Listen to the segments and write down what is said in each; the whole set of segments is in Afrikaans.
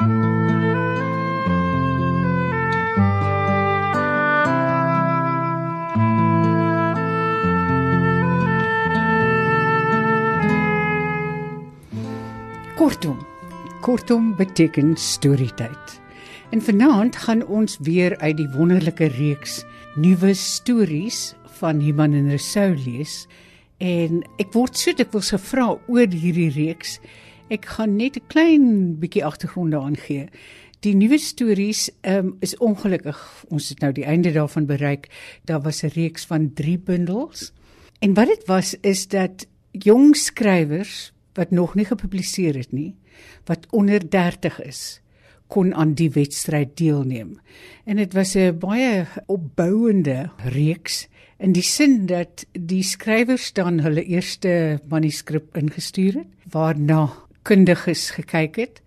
Kortom, kortom beteken storietyd. En vanaand gaan ons weer uit die wonderlike reeks nuwe stories van Iman en Rousseau lees. En ek word so dikwels gevra oor hierdie reeks. Ek gaan net 'n klein bietjie agtergrond daaraan gee. Die nuwe stories um, is ongelukkig ons het nou die einde daarvan bereik. Daar was 'n reeks van 3 bundels. En wat dit was is dat jong skrywers wat nog nie gepubliseer het nie, wat onder 30 is, kon aan die wedstryd deelneem. En dit was 'n baie opbouende reeks in die sin dat die skrywers dan hulle eerste manuskrip ingestuur het waarna kundiges gekyk het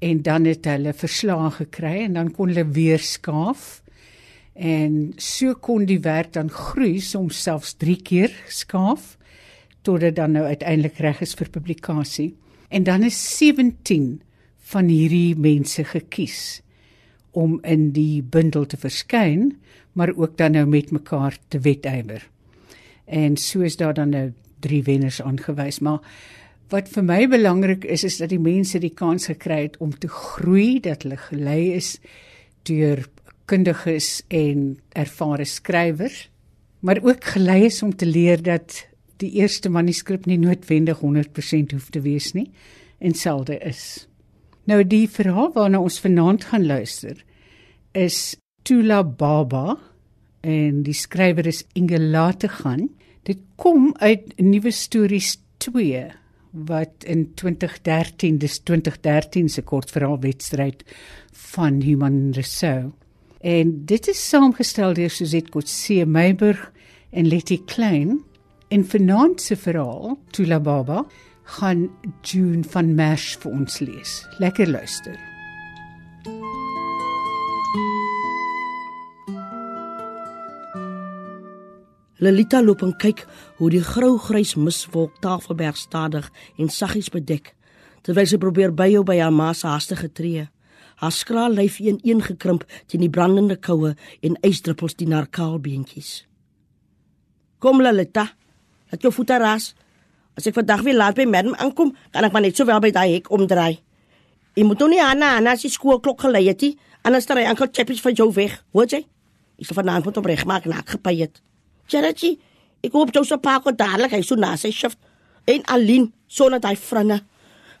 en dan het hulle verslae gekry en dan kon hulle weer skaaf en so kon die werk dan groei soms selfs 3 keer skaaf tot dit dan nou uiteindelik reg is vir publikasie. En dan is 17 van hierdie mense gekies om in die bundel te verskyn, maar ook dan nou met mekaar te wedywer. En so is daar dan nou drie wenners aangewys, maar wat vir my belangrik is is dat die mense die kans gekry het om te groei, dat hulle gelei is deur kundiges en ervare skrywers, maar ook gelei is om te leer dat die eerste manuskrip nie noodwendig 100% hoef te wees nie en selde is. Nou die verhaal waarna ons vanaand gaan luister is Tula Baba en die skrywer is Inge Lategan. Dit kom uit Nuwe Stories 2 wat in 2013 dis 2013 se kortverhaalwedstryd van Human Rousseau. En dit is saamgestel deur Suzette Kotse Meiburg en Letty Klein En vanaand se verhaal, Tula Baba, gaan June van Merch vir ons lees. Lekker luister. Lolita loop en kyk hoe die grou-grys miswolk Tafelberg stadig en saggies bedek terwyl sy probeer byhou by haar ma se haastige tree. Haar skraal lyf een-een gekrimp teen die brandende koue en ysdruppels die narkaalbeentjies. Kom Lolita, Laat jou voete ras. As ek vandag weer laat by madam aankom, kan ek maar net sowel by daai hek omdraai. Jy moet nie aan aan as die skoolklok gelei het nie. Anders dan hy enkel chappies van jou weg. Hoor jy? Ek sal vanaand moet opreg maak na gepay het. Charity, ek hoop jou se pa kom dadelik hy so na sy shift. En Aline, sonder daai vrinne.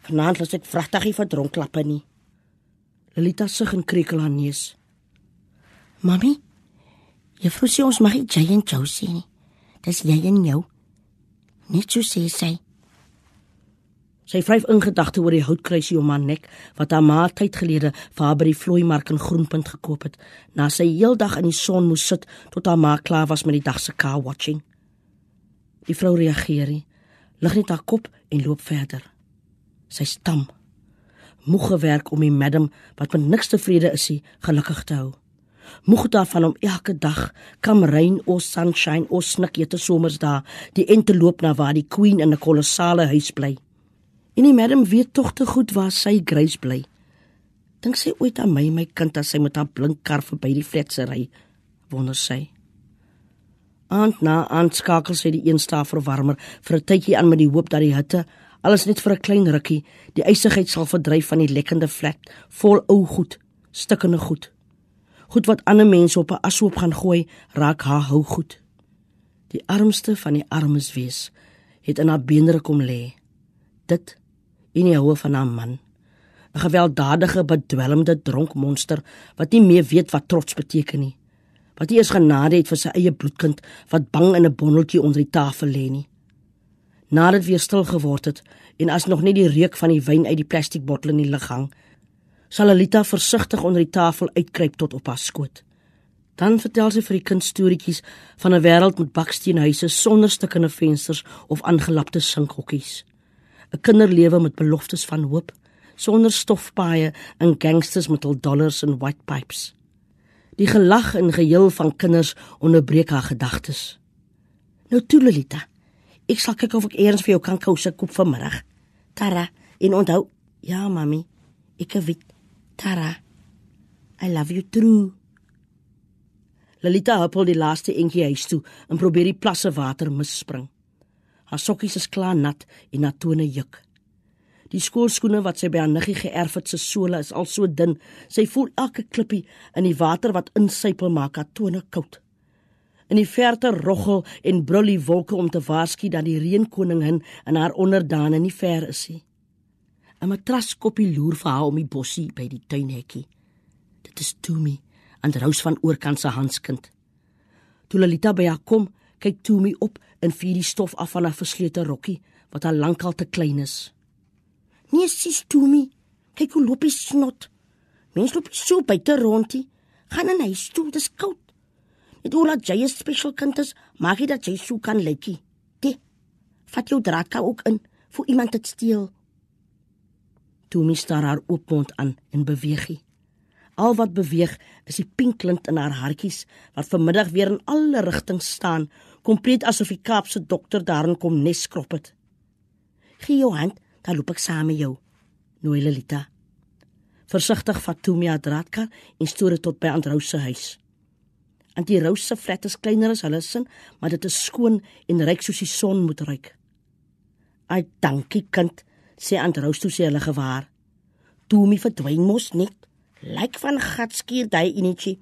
Vanaand las ek vragtig vir dronklappe nie. Lolita sug en krekel haar neus. Mami, juffrou sê ons mag nie jy en Josie nie. Dis jy en jou. Net so sê sy. Sy vryf in gedagte oor die houtkruisie om haar nek wat haar ma tyd gelede vir haar by die vloeimark in Groenpunt gekoop het, na sy heeldag in die son moes sit tot haar ma klaar was met die dag se car watching. Die vrou reageer nie, lig net haar kop en loop verder. Sy stam. Moeg gewerk om die madam wat met niks tevrede is, gelukkig te hou moeg daarvan om elke dag kam reën of sunshine of snikjete somersdae die en te loop na waar die queen in 'n kolossale huis bly. En die madam weet tog te goed waar sy Grace bly. Dink sy ooit aan my my kind as sy met haar blink kar verby die fletsery wonder sy. Aand na aand skakel sy die eenstaaf verwarmer vir 'n tydjie aan met die hoop dat die hitte alles net vir 'n klein rukkie die ysigheid sal verdryf van die lekkende flat vol ou goed, stikkende goed goed wat ander mense op 'n ashoop gaan gooi, raak haar hou goed. Die armste van die armes wees, het in haar beenderre kom lê. Dit in die houe van haar man. 'n Gewelddadige, bedwelmde dronk monster wat nie meer weet wat trots beteken nie. Wat nie eens genade het vir sy eie bloedkind wat bang in 'n bondeltjie onder die tafel lê nie. Nadat weer stil geword het en as nog nie die reuk van die wyn uit die plastiekbottel in die lug hang, sal Alita versigtig onder die tafel uitkruip tot op haar skoot. Dan vertel sy vir die kind storieetjies van 'n wêreld met baksteenhuise sonder stukkende vensters of aangelapte sinkhokkies. 'n Kinderlewe met beloftes van hoop, sonder stofpaaie en gangsters met hul dollars en white pipes. Die gelag en geheel van kinders onderbreek haar gedagtes. Nou toe Lolita, ek sal kyk of ek eers vir jou kan kouse koop vanmiddag. Tara, en onthou, ja mami, ek weet Tara, I love you true. Lalita huppel die laaste entjie huis toe en probeer die plasse water misspring. Haar sokkies is klaar nat en haar tone juk. Die skoolskoene wat sy by haar niggie geërf het se sole is al so dun, sy voel elke klippie in die water wat insypel maak haar tone koud. In die verte roggel en brul die wolke om te waarsku dat die reënkoningin en haar onderdane nie ver is nie. 'n Matraskoppie loer vir haar om die bossie by die tuinhekkie. Dit is Tumi, aan die rous van oorkant se handskind. Toe Lolita by haar kom, kyk Tumi op en vier die stof af van haar verslete rokkie wat al lankal te klein is. Nee, sis Tumi, kyk hoe loop hy snot. Mens loop so buite rondie. Gaan in huis toe, dis koud. Dit oor dat jy 'n special kind is, maak jy dat jy so kan lekkie. Dit vat jou draadka ook in vir iemand te steel. Tumi staar haar oop mond aan en beweeg. Hy. Al wat beweeg is die pink lint in haar hartjies wat vanmiddag weer in alle rigtings staan, kompleet asof die Kaapse dokter daarin kom nes skrop het. Gee jou hand dan loop ek saam met jou. Nooi Lelita. Versigtig vat Tomia draadkar en stoor dit tot by Androu se huis. Antie Rose se flat is kleiner as hulle sin, maar dit is skoon en ryk soos die son moet ruik. "Ai, dankie kind," sê Androu toe sê hulle gewaar. "Tomie verdwyn mos net. Lyk van gatskuur daai enetjie.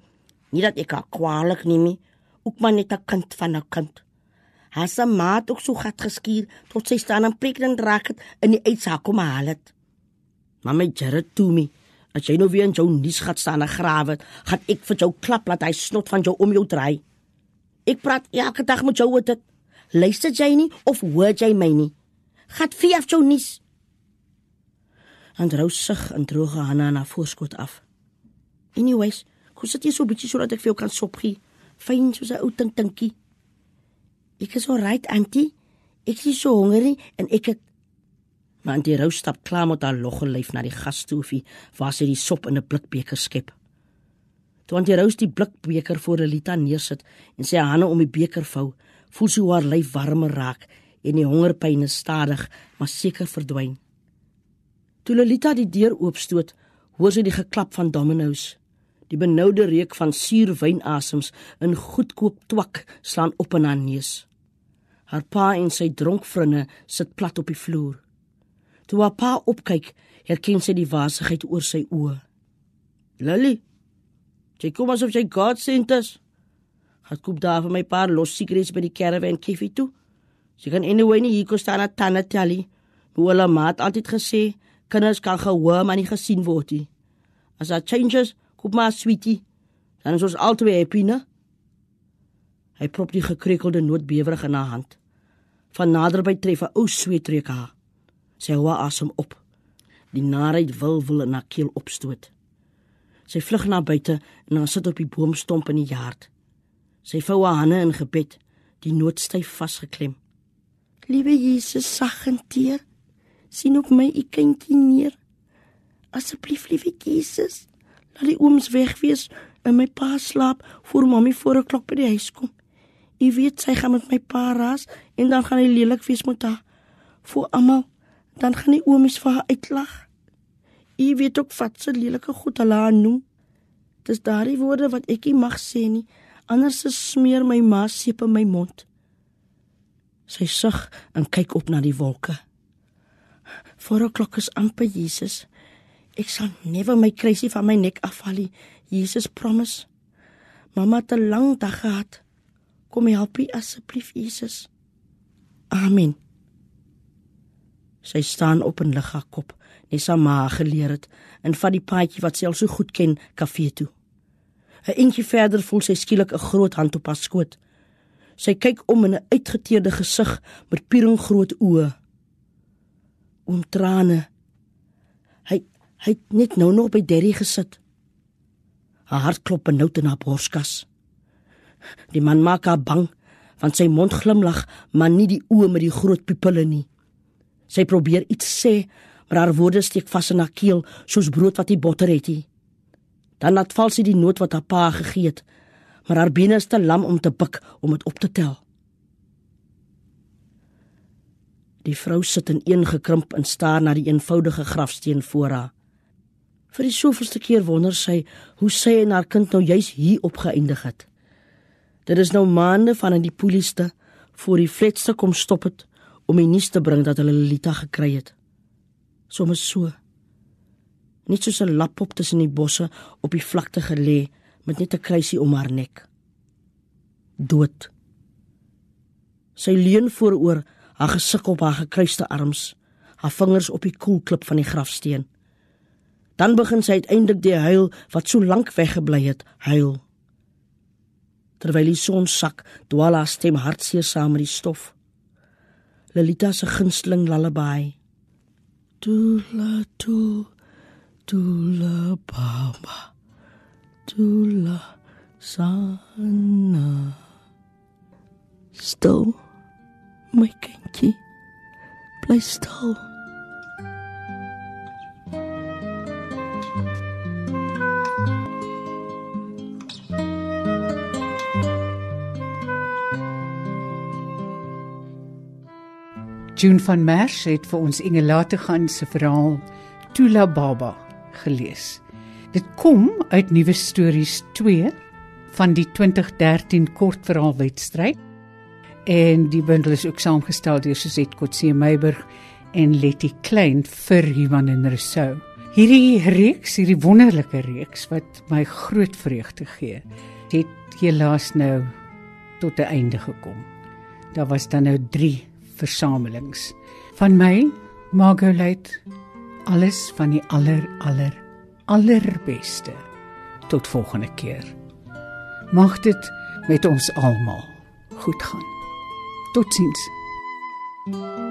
Nie dat ek haar kwaadlik neem nie, ook maar net 'n kind van 'n kind." Haar se maat ook so gat geskuur tot sy staan en preekend raak het in die uitsaak kom haal het. Maar my Jared toe my, as jy nou weer in jou nuus gat staan en grawe, gaan ek vir jou klap laat hy snot van jou om jou draai. Ek praat elke dag met jou oor dit. Luister jy nie of hoor jy my nie? Gat vir af jou nuus. Androu sug en droog Hanna na voorskot af. Anyways, kom sit jy so bietjie sodat ek vir jou kan sop gee. Fyn soos 'n ou tinkie. Ek is alright, auntie. Ek is so honger en ek het Maar Auntie Rou stap klaar met haar logge lyf na die gasstoofie waar sy die sop in 'n blikbeker skep. Toe Auntie Rou die blikbeker voor Lita neersit en sy hande om die beker vou, voel sy haar lyf warmer raak en die hongerpyn stadig maar seker verdwyn. Toe Lita die deur oopstoot, hoor sy die geklap van dominoes. Die benoude reuk van suur wynasems in goedkoop twak slaan op in haar neus. Haar pa en sy dronk vriende sit plat op die vloer. Toe haar pa opkyk, herken sy die wasigheid oor sy oë. "Lily, jy kom asof jy God sent is." Het koop daar vir my paar los sigarette by die caravan kiffie toe. Sy kan anyway nie hier kom staan aan tanne tally. Hoe hulle maat altyd gesê, kinders kan gehoor maar nie gesien word nie. As daar changes, koop maar sweetie. Dan is ons albei happy, né? Hy prop die gekreukelde nootbewerig in haar hand. Van naderby tref 'n ou sweetreuk haar. Sy hou asem op. Die narheid wil wil in haar keel opstoot. Sy vlug na buite en haar sit op die boomstomp in die yard. Sy vou haar hande in gebed, die noot styf vasgeklem. Liewe Jesus, sag en teer, sien op my u kindjie neer. Asseblief, liewe Jesus, laat die ooms weg wees en my pa slaap voor mammie voor 'n klok by die huis kom. Jy weet sy gaan met my pa ras en dan gaan hy lelik wees met haar. Vir almal, dan gaan die oomies vir haar uitlag. Jy weet ook wat se lelike goed hulle haar noem. Dis daardie woorde wat ek nie mag sê nie, anders smeer my ma seep in my mond. Sy sug en kyk op na die wolke. Voor 'n klok is amper Jesus. Ek sal never my kruisie van my nek afhaal nie. Jesus promise. Mamma het 'n lang dag gehad. Kom help my asseblief Jesus. Amen. Sy staan op en lig haar kop, nes haar ma geleer het, en vat die paadjie wat sy al so goed ken, kafee toe. 'n Entjie verder voel sy skielik 'n groot hand op haar skoot. Sy kyk om in 'n uitgeteerde gesig met piering groot oë. Om trane. Hy het net nou nog by Derry gesit. Haar hart klop benoud in haar borskas. Die man maak haar bang, want sy mond glimlag, maar nie die oë met die groot pupille nie. Sy probeer iets sê, maar haar woorde steek vas in haar keel soos brood wat nie botter het nie. Dan laat val sy die noot wat haar pa gegee het, maar haar bene is te lam om te buk om dit op te tel. Die vrou sit in een gekrimp en staar na die eenvoudige grafsteen voor haar. Vir die soveelste keer wonder sy hoe sy en haar kind nou juis hier opgeëindig het. Dit is nou maande van in die polisie voor die fletse kom stop het om die nuus te bring dat hulle Lolita gekry het. Soms so. Net soos 'n lappop tussen die bosse op die vlakte gelê met net 'n kruisie om haar nek. Dood. Sy leun vooroor, haar gesig op haar gekruiste arms, haar vingers op die koelklip van die grafsteen. Dan begin sy uiteindelik die huil wat so lank weggebly het, huil. Terwyl die son sak, dwaal haar stem hartseer saam met die stof. Lolita se gunsteling lullaby. Tula tu tula baba. Tula sana. Stil, my kindjie. Bly stil. June van Merch het vir ons Engelate gaan se verhaal Tula Baba gelees. Dit kom uit Nuwe Stories 2 van die 2013 kortverhaalwedstryd en die bundel is ook saamgestel deur Suzette Kotse Meiburg en Letty Klein vir Human en Rousseau. Hierdie reeks, hierdie wonderlike reeks wat my groot vreugde gee, het helaas nou tot 'n einde gekom. Daar was dan nou 3 versamelings. Van my, Margolite, alles van die aller aller allerbeste. Tot volgende keer. Mag dit met ons almal goed gaan. Totsiens. thank you